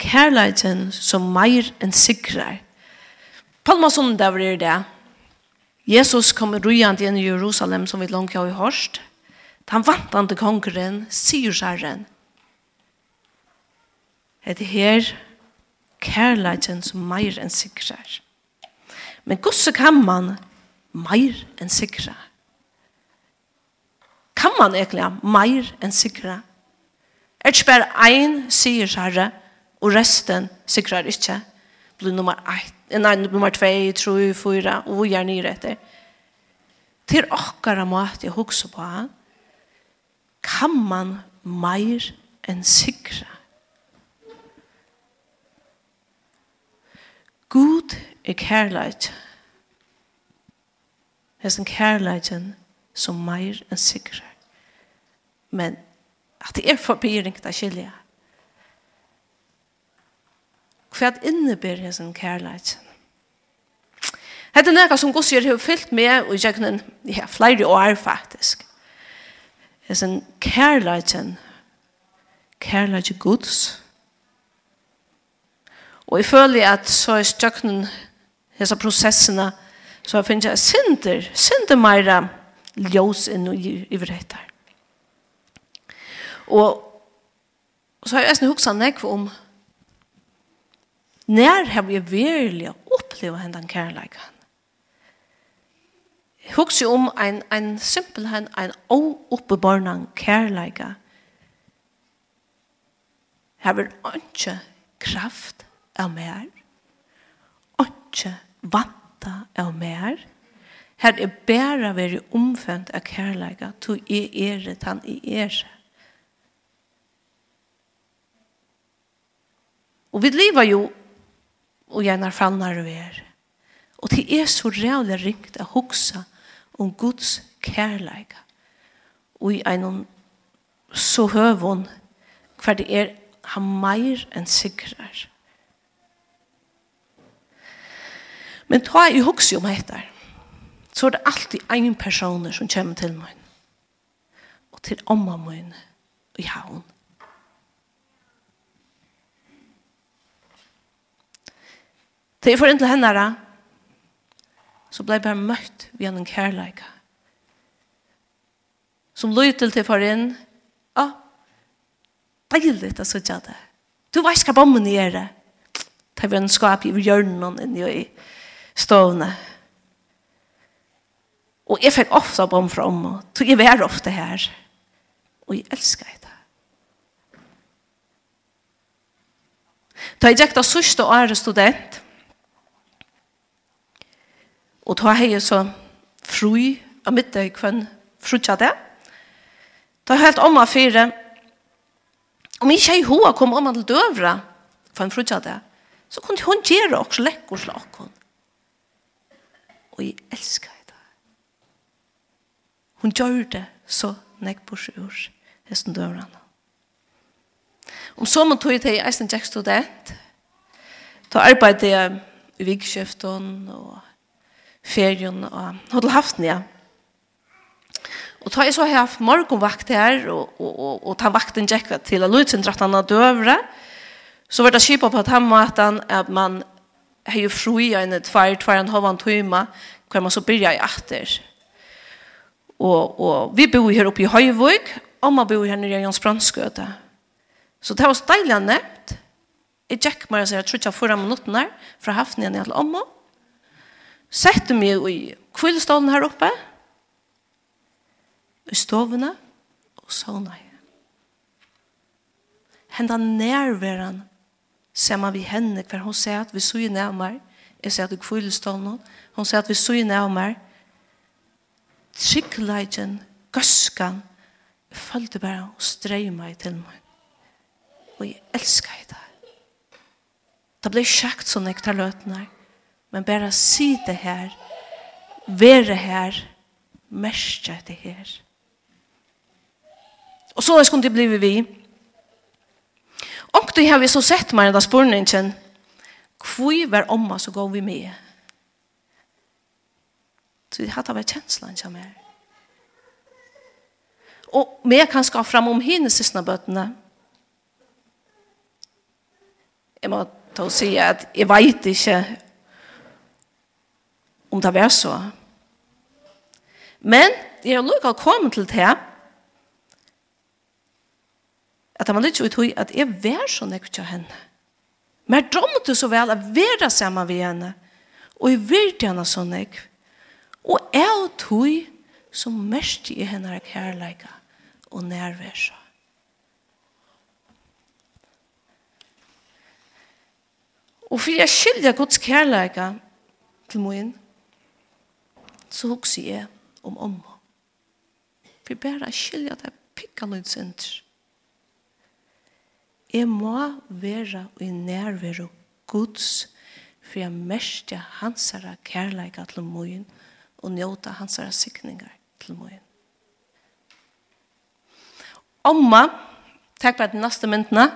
kærleiten som meir enn sikrar. Palmasunda var det. Jesus kom rujant inn i Jerusalem som vi langt har hørt. Han vantande kongren, syrsherren. Det her kærleiten som meir enn sikrar. Men hvordan kan man meir enn sikra? Kan man egentlig meir enn sikra? Er det bare ein syrsherre? og resten sikrar ikkje. Blir nummer 1, nei, nummer 2, 3, 4, og vi er nere etter. Til okkara måte jeg hugsa på, kan man meir enn sikra. Gud er kærleit. Hes en kærleiten som meir enn sikra. Men at det er forbyring til skilja, hva innebär hesen Det er noe som gossier har fyllt med og jøgnen i ja, flere år faktisk. Hesen kærleiken, kærleik gods. Og jeg føler at så er støkken disse prosessene så jeg finner jeg synder, synder meira ljós inn i ivretar. Og så har jeg nesten huksa nekva om Når har vi virkelig opplevd henne hendan kärleken? Huxi om en, en simpel en åuppebarnan kærleika. Her vil ikke kraft av mer. Ikke vanta av mer. Her er bare veri omfønt av kærleika. To i ere, tan i ere. Og vi lever jo og gjerne fannar vi er. Og det er så rævlig ringt å hugsa om Guds kærleika. Og i en så høvån hver det er han meir enn sikrar. Men ta i hugsi om dette så er det alltid en person som kommer til meg. Og til omma min i havn. Til jeg får inn til henne, så ble jeg bare møtt ved en kærleika. Som løy til til for inn, ja, deilig å sitte det. Du vet hva bommen gjør det. Det er en skap i hjørnen inni i stående. Og jeg fikk ofte bom fra om, så jeg var ofte her. Og jeg elsker det. Da jeg gikk da sørste året student, Og ta hei så frui av middag kvann frutja det. Ta helt om av fire. Om ikke hei hoa kom om til døvra kvann frutja det, så kunne hun gjøre også lekkur slak hun. Og jeg elsker det. Hun gjør det så nekk på sju ur hesten døvrene. Om så man tog til eisen tjekk student, ta arbeid i vikskjøften og ferien og hadde haft den, ja. Og da jeg så her morgenvakt her, og, og, og, og ta vakten tjekka til at Lutzen dratt han av døvre, så var det skipa på at han måten at man har jo fri en tvær, tvær en halvann tøyma, hvor man så byrja i atter. Og, og vi bor her oppe i Høyvøk, og man bor her nere i Jons Brandskøte. Så det var så deilig han nevnt. Jeg tjekk meg og sier, jeg tror ikke jeg får av fra haften igjen i alle området sette meg i kvillstolen her oppe, i stovene, og sånne. Henda nærværen, ser man vi henne, for hun ser at vi så i nærmere, jeg ser at i kvillstolen, hun ser at vi så i nærmere, tryggleidjen, gøskan, jeg følte bare og streg meg til meg. Og jeg elsker det. Det ble kjekt sånn jeg tar løtene her. Men bara det her, være her, merke det her. Og så skulle det blive vi. Og det har vi så sett meg i den spørningen. Hvor var omma så går vi med? Så det hadde vært kjenslen som er. Og vi kan skaffe fram om henne siste bøttene. Jeg må ta og si at jeg vet ikke om det var så. Men jeg har lukket kommet til det at man ikke uttog at jeg var så nekket til henne. Men jeg drømte så vel at være sammen med henne og jeg virkte henne så nekket. Og jeg tog som mest i henne kærleika og nærværsa. Og for jeg skiljer Guds kærleika til min, så hugsi jeg om om. For bare skilja det pikka pikkalund senter. Jeg må være i nærvære Guds for jeg merkje hans herre kærleika til moen og njóta hans herre sikningar til moen. Omma, takk for at den neste myndene,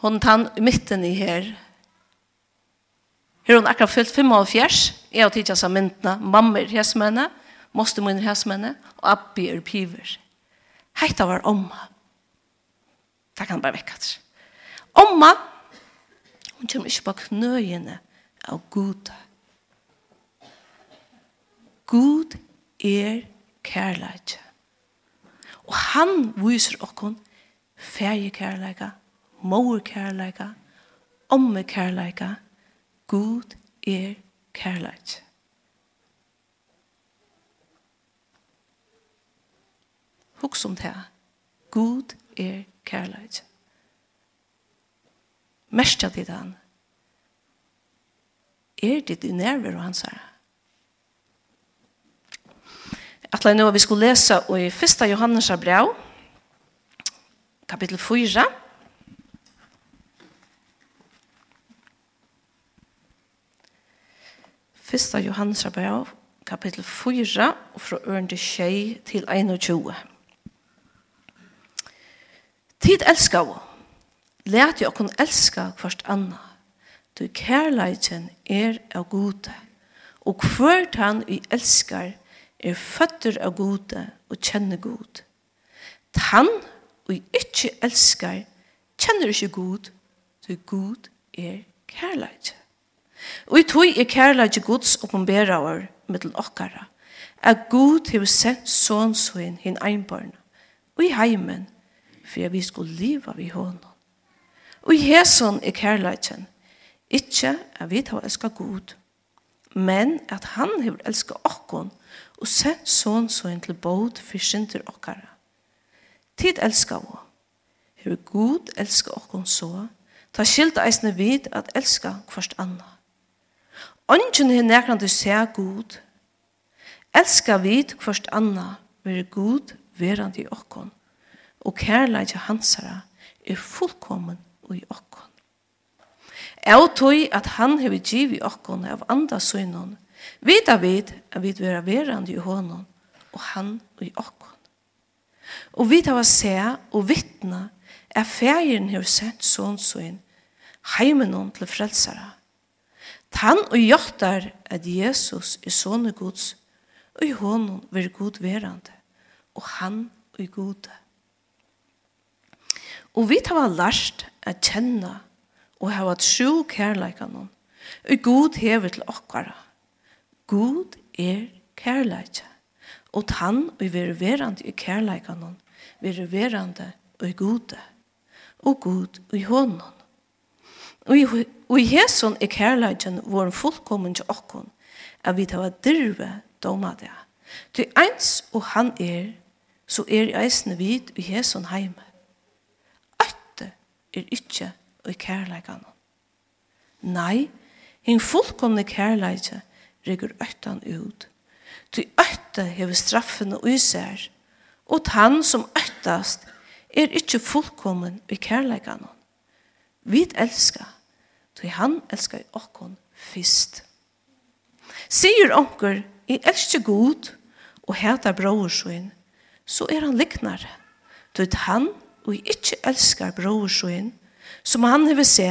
hun tann i midten i her, Her hun akkurat fyllt 55, jeg har tidligere som myndene, mamma er hesmenne, moster min er hesmenne, og abbi er piver. Heita var omma. Det kan bare vekka til. Omma, hun kommer ikke på knøyene av Gud. Gud er kærleik. Og han viser okkon færje kærleika, mor kærleika, omme kærleika, Gud er kærleik. Hugs om det. Gud er kærleik. Mestja til han. Er det i nerver og hans herre? Atla nå vi skulle lesa i 1. Johannes brev, kapitel 4, Fyrsta Johannes brev, kapittel 4, og fra ørende tjei til 21. Tid elskar vi. Læt jo kun elska kvart anna. Du kærleiten er av gode. Og hvert han vi elskar er føtter av gode og kjenner god. Tan og ikke elskar kjenner ikke god, du god er kærleiten. Og i tog er kærleik Guds oppenberaver mittel okkara, at Gud hever sendt sånsuin hin einbarna, og i heimen, for at vi skulle liva vi hånden. Og i heson er kærleiken, ikkje at vi tar elska Gud, men at han har elska okkon, og sendt sånsuin til båd for synder okkara. Tid elska vi. hever Gud elska okkon så, ta skilt eisne vid at elska hverst anna. Ongen er nekrant du ser god. Elska vid kvart anna, vere god verand i okkon. Og kærleik hansara er fullkommen i okkon. Jeg tog at han hever giv i okkon av andra søgnon. Vita vid at vi vera verand i honom, og han i okkon. Og vi tar se og vittna er ferien hever sent sånn søgn heimenon til frelsara Tan og jottar at Jesus er sånne Guds, og i hånden ver god verande, og han og i gode. Og vi tar lært at kjenne og ha vært sju kærleikene, og god hever til okkara. God er kærleikene, og han og ver verande i kærleikene, hon, ver verande og i gode, og god og i hånden. Og i Og i hesson er kærleidjen vår fullkommen til okkon, at vi tar dyrve doma det. Ty eins og han er, så er eisne vid i hesson heime. Ætte er ikkje i kærleidjen. Nei, hinn fullkomne kærleikken rigger ættan ut. Ty ætte hever straffen og især, og tann som ættast er ikkje fullkommen i kærleidjen. Vi elskar tog han elskar okkon fyrst. Sigur onkur, i elskar god og heta brorsuin, så er han liknare. Tog han og i ikkje elskar brorsuin, som han hever se,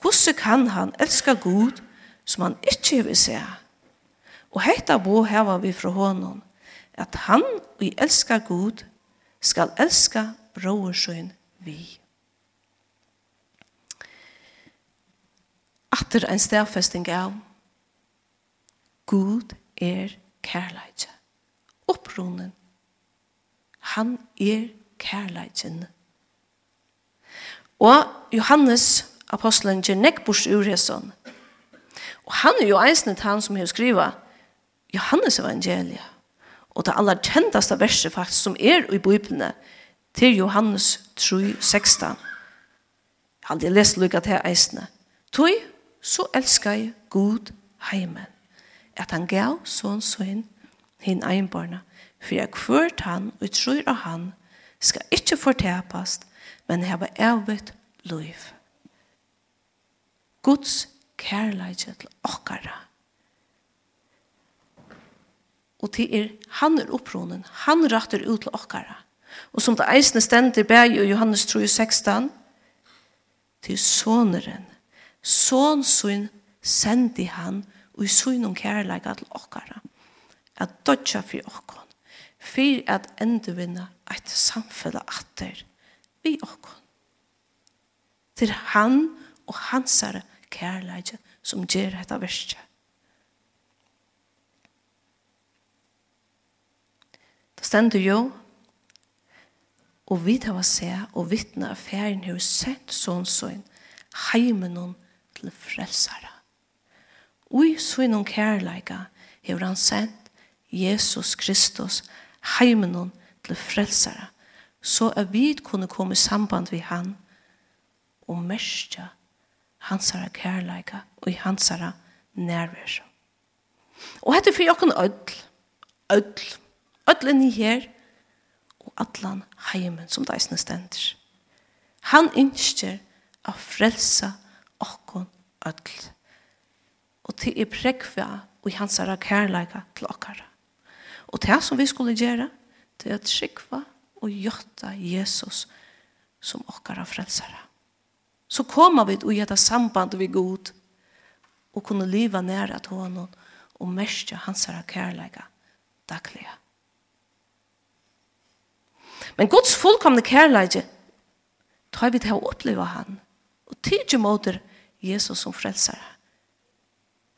hvordan kan han elska god som han ikkje hever se? Og heita bo heva vi fra honom, at han og i elskar god skal elska brorsuin vi. atter en stedfesting av Gud er kærleitje. Opprunnen. Han er kærleitjen. Og Johannes apostelen Gernekbors Ureson. Og han er jo eisnet han som har skriva Johannes evangeliet. Og det aller kjentaste verset faktisk som er i Bibelen til Johannes 3, 16. Han hadde lest lykket til eisene. Tøy, så elskar Gud heimen. At han gav sånn sånn hin einbarna, for jeg kvørt han og tror av han skal ikke fortepast, men heva evet liv. Guds kærleidje til okkara. Og til er, han er oppronen, han rattar ut til okkara. Og som det eisne stender bæg i Johannes 3, 16, til såneren, sån sin sendi han og i synum kærleika til okkara at dodja fyrir okkon fyrir at endurvinna eit samfella atter vi okkon til han og hansara kærleika som gjer etta verset Det stendur jo og vi tar å se og vittne av ferien har sett sånn sånn heimen hon til frelsare. Ui suinun kærleika hefur han sendt Jesus Kristus heimenon til frelsara så at vi kunne komme i samband vi han og mestja hansara kærleika og i hansara nærvær. Og hetta fyri okken öll, öll, öll inni her og allan heimen som deisne stender. Han innskjer a frelsa okkon öll. Og til er prekva og i hansara kærleika til okkara. Og det som vi skulle gjøre, det er at skikva og gjotta Jesus som okkara frelsara. Så kommer vi og gjetta samband vi god og kunne liva næra til honom og mestja hans ara kærleika dagliga. Men Guds fullkomne kærleika tar vi til å oppleva han og tidsi måter Jesus som frelsare.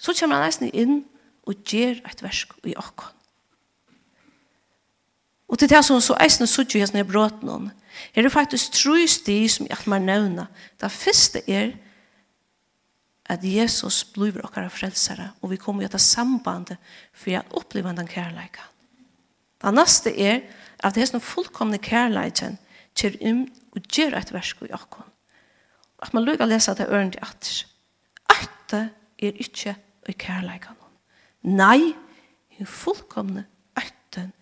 Så kommer han nesten inn og gjør et versk i åkken. Og til det som så eisen suttje i hesten bråten om, er det faktisk trus de som jeg må nevne. Det første er at Jesus blir okkara frelsere, og vi kommer i dette sambandet for å oppleve den kærleiken. Det neste er at det er sånn fullkomne kærleiken kjer inn og gjør et versk i åkken at man lukkar lesa det ørende atter. Atte er ikkje i kærleikan. Nei, hun fullkomne øtten.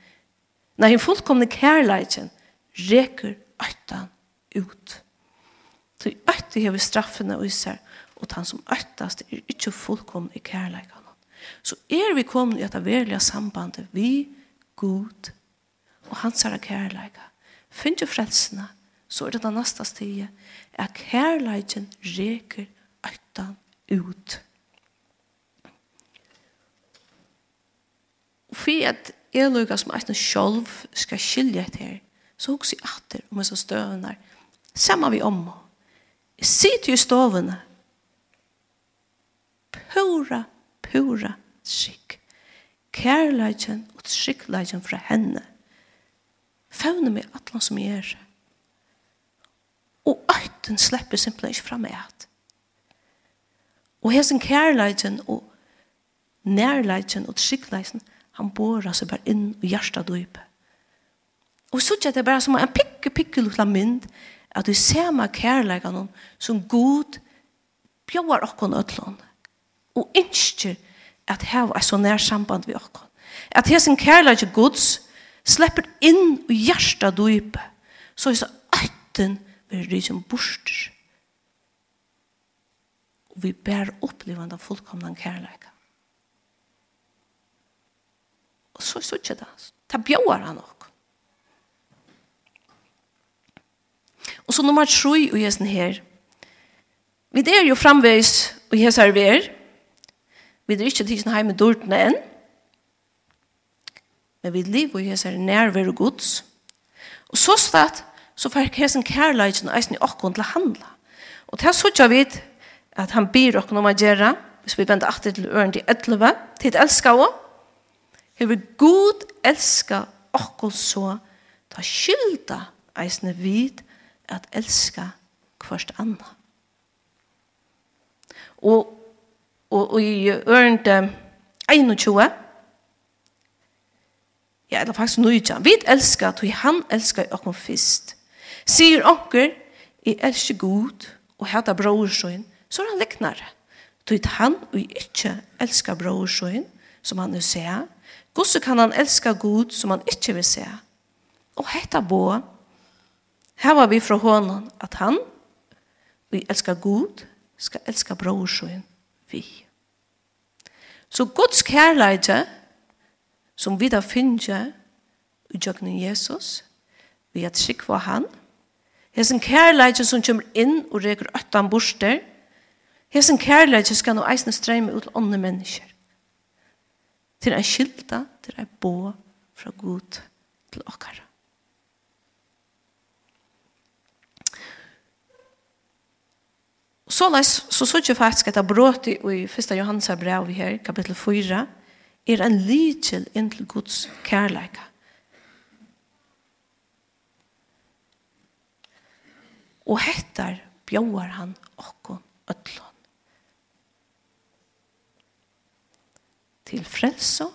Nei, hun fullkomne kærleikan reker øtten ut. Så øtten hever straffene og især, og han som øttast er ikkje fullkomne i kærleikan. Så er vi kommet i et verlige sambandet vi, god og hans herre kærleika. Finn jo frelsene så er det det neste stedet at kærleiken reker øtten ut. Og for at jeg lukker som eisen sjolv skal skilje etter her, så hukse jeg atter om jeg så støvner. Samme vi om. Jeg sitter jo i stovene. Pura, pura trygg. Kærleiken og tryggleiken fra henne. Føvne meg atlan som jeg er og øyten slipper simpelthen ikke fram et. Og hesen kærleiten og nærleiten og tryggleiten, han borer seg bare inn og hjertet døype. Og så er det bare som en pikke, pikke lukla mynd, at du ser meg kærleiten som god bjør okken øtlån, og innskjer at her er så nær samband vi okken. At hesen kærleiten gods slipper inn og hjertet døype, så er det øyten vi er som borster. Og vi bærer opplevende av fullkomne kærleika. Og så er det ikke det. Ta bjør han nok. Og så nummer tre og gjesen her. Vi er jo framveis og jeg server. Vi er ikke tidsen hjemme dårtene enn. Men vi lever og jeg nærvær og gods. Og så stedt så får hesen kærleiken eisen i okkon til å handla. Og til er sånn vi at han byr okkon om å gjøre, hvis vi venter alltid til øren til 11, til et elska også, hever god elska okkon så, ta skylda eisen vid at elska kvart anna. Og, og, og i øren til 21, Ja, eller faktisk nøyja. Vi elskar, tog han elskar okkon fyrst. Sier onker, jeg elsker god og hata bror så er han liknare. Tøyt han og ikke elskar bror som han nu ser, hvordan kan han elska god som han ikke vil se. Og hetta bo, her var vi fra hånden at han, vi elskar god, skal elska bror vi. Så Guds kærleidje, som vi da finner i Jesus, vi at for han, Hesen kærleiki som kommer inn og reker øttan borster, hesen kærleiki skal nå eisne streyme ut ånne mennesker. Til en skilta, til en bå fra god til okkara. Så leis, så så ikke faktisk at brot i 1. Johannes brev her, kapittel 4, er en lykjel inn til Guds kærleika. Og hettar bjóar han okkon öllon. Til frelso,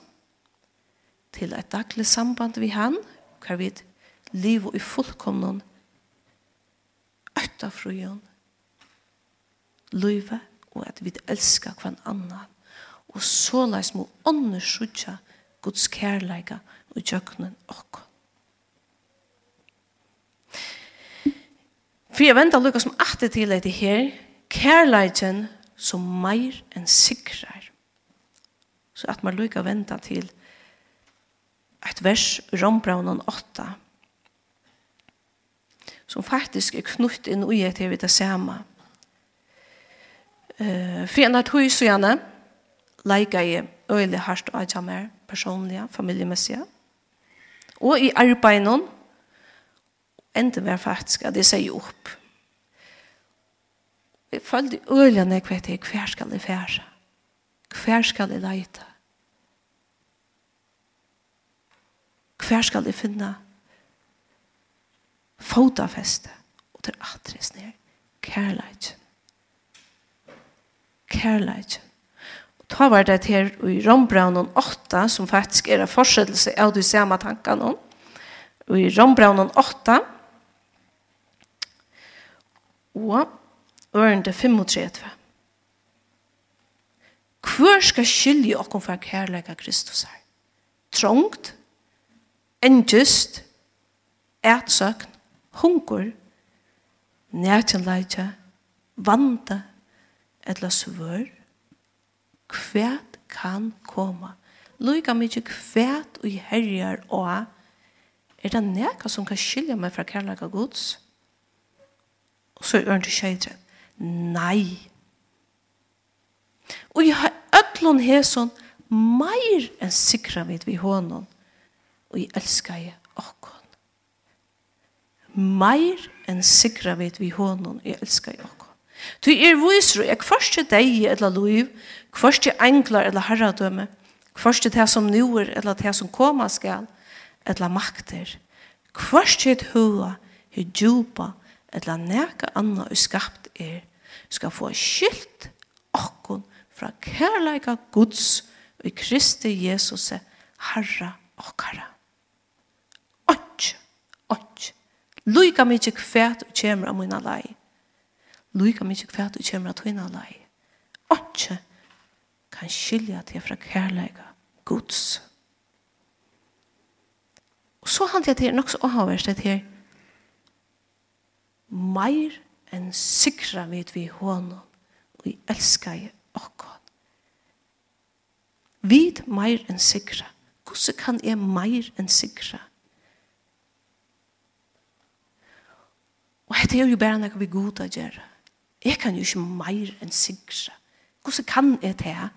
til eit daglig samband vi han, hver vi liv i fullkomnon, ötta frujon, løyve, og at vi elskar kvann annan. Og så leis må ånder sutja Guds kærleika og tjøkkenen okkon. For jeg venter lukka som atter til deg her, kærleiken som meir enn sikrar. Så at man lukka venter til et vers Rombraunen 8, som faktisk er knutt inn ui etter vi det samme. Uh, for en av tog søgjene, leika i øyelig hardt og adja mer personlige, familiemessige. Og i arbeidene, enda var faktisk at jeg sier opp. Jeg følte øyne jeg vet ikke hver skal jeg fære. Hver skal jeg leite? Hver skal jeg finne fotafeste og til atres ned kærleitjen. Kærleitjen. Og ta var det her i Rombraunen 8, som faktisk er en fortsettelse av de samme tankene. Og i Rombraunen 8, og ørende 35. Hvor skal skilje okken fra av Kristus her? Trångt, endjust, ætsøkn, hungur, nærtilleitja, vanda, etla svør, kvæt kan koma. Loika mykje kvæt og herjar og er det neka som kan skilja meg fra kærleika Guds? Guds? Og så er det skjøytre. Nei. Og jeg har ødlån hæsson meir enn sikra vid vi hånden. Og jeg elskar jeg okkon. Meir enn sikra vid vi hånden. Jeg elskar jeg okkon. Tu er viser jeg kvarste deg eller liv, kvarste englar eller herradømme, kvarste det som nu er eller det som koma skal, eller makter. Kvarste et hua, hur djupa, eller neka anna og skapt er, skal få skilt okkon fra kærleika Guds og i Kristi Jesus Herra okkara. Och, och. Luika mykje kvært og kjemra av mina lei. Luika mykje kvært og kjemra tøyna lei. Och kan skilja til fra kærleika Guds. Og så handler det her nok så avhverst det her meir enn sikra vid vi honom og vi elskar i okkon. Vid meir enn sikra. Hvordan kan jeg meir enn sikra? Og dette er jo bare noe vi god å gjøre. Jeg kan jo ikke meir enn sikra. Hvordan kan jeg det her?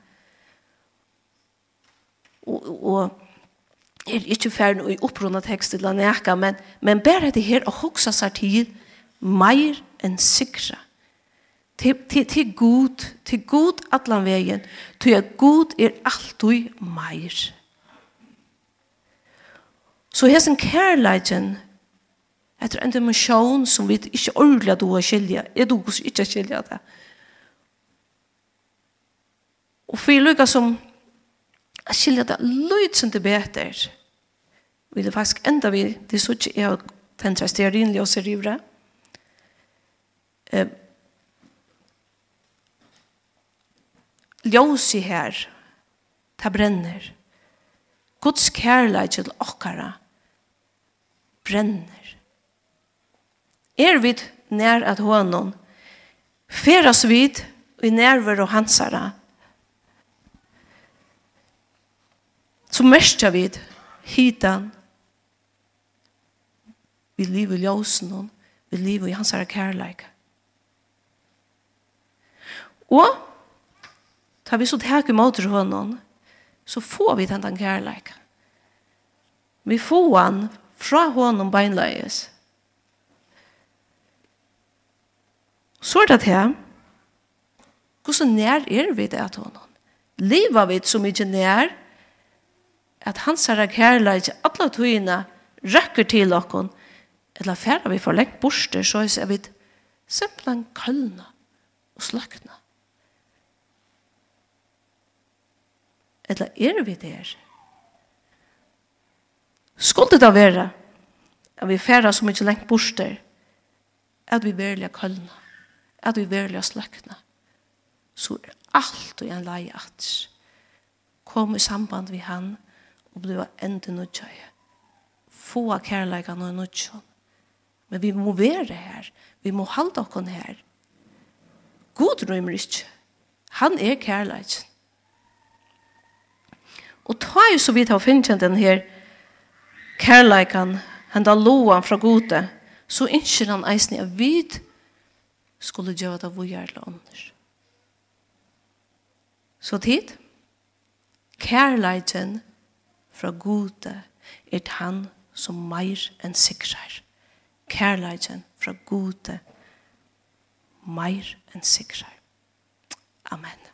Og, og jeg er ikke ferdig å opprunde tekst til å neka, men, men bare det her å hoksa seg til mer enn sikra. Til, til, til god, til god allan vegin, til at god er alltid meir. Så hesen kærleiken, etter en dimensjon som vi ikke ordentlig du har skilja, er du ikke skilja det. Og for lykka som skilja det lyd som det beter, vil det faktisk enda vi, det er så ikke jeg tenter stearinlig og serivre, eh, ljós i her, ta brenner. Guds kærleik til okkara brenner. Er vi nær at honom, feras vi i nærver og hansara, så mestja vi hitan vi liv i ljósen vi liv i hansara kærleika Og ta vi så tak i måter honom, så får vi den den kærleika. Vi får han fra honom beinleies. Så er det her. Hvordan nær er vi det at honom? Liva vi så mykje nær at hans herre kærleik alle tøyene røkker til okkon eller færre vi for lengt borster så er vi simpelthen kølna og slakna. Eller er vi der? Skulle det da være at vi færre så mye lengt borster at vi verlig kølna at vi verlig sløkna? Så er alt og en leie at kom i samband vi han og bli enda nødgjøy få av kærleikene og nødgjøy men vi må være her. Vi må halda okkon her. God røymer ikke han er kærleikene Og ta jo så vidt av finnkjent den her kærleikan, henda loan fra gode, så innskjer han eisen i vi skulle gjøre det vår gjerne ånders. Så tid, kærleikan fra gode er han som meir enn sikrar. Kærleikan fra gode meir enn sikrar. Amen.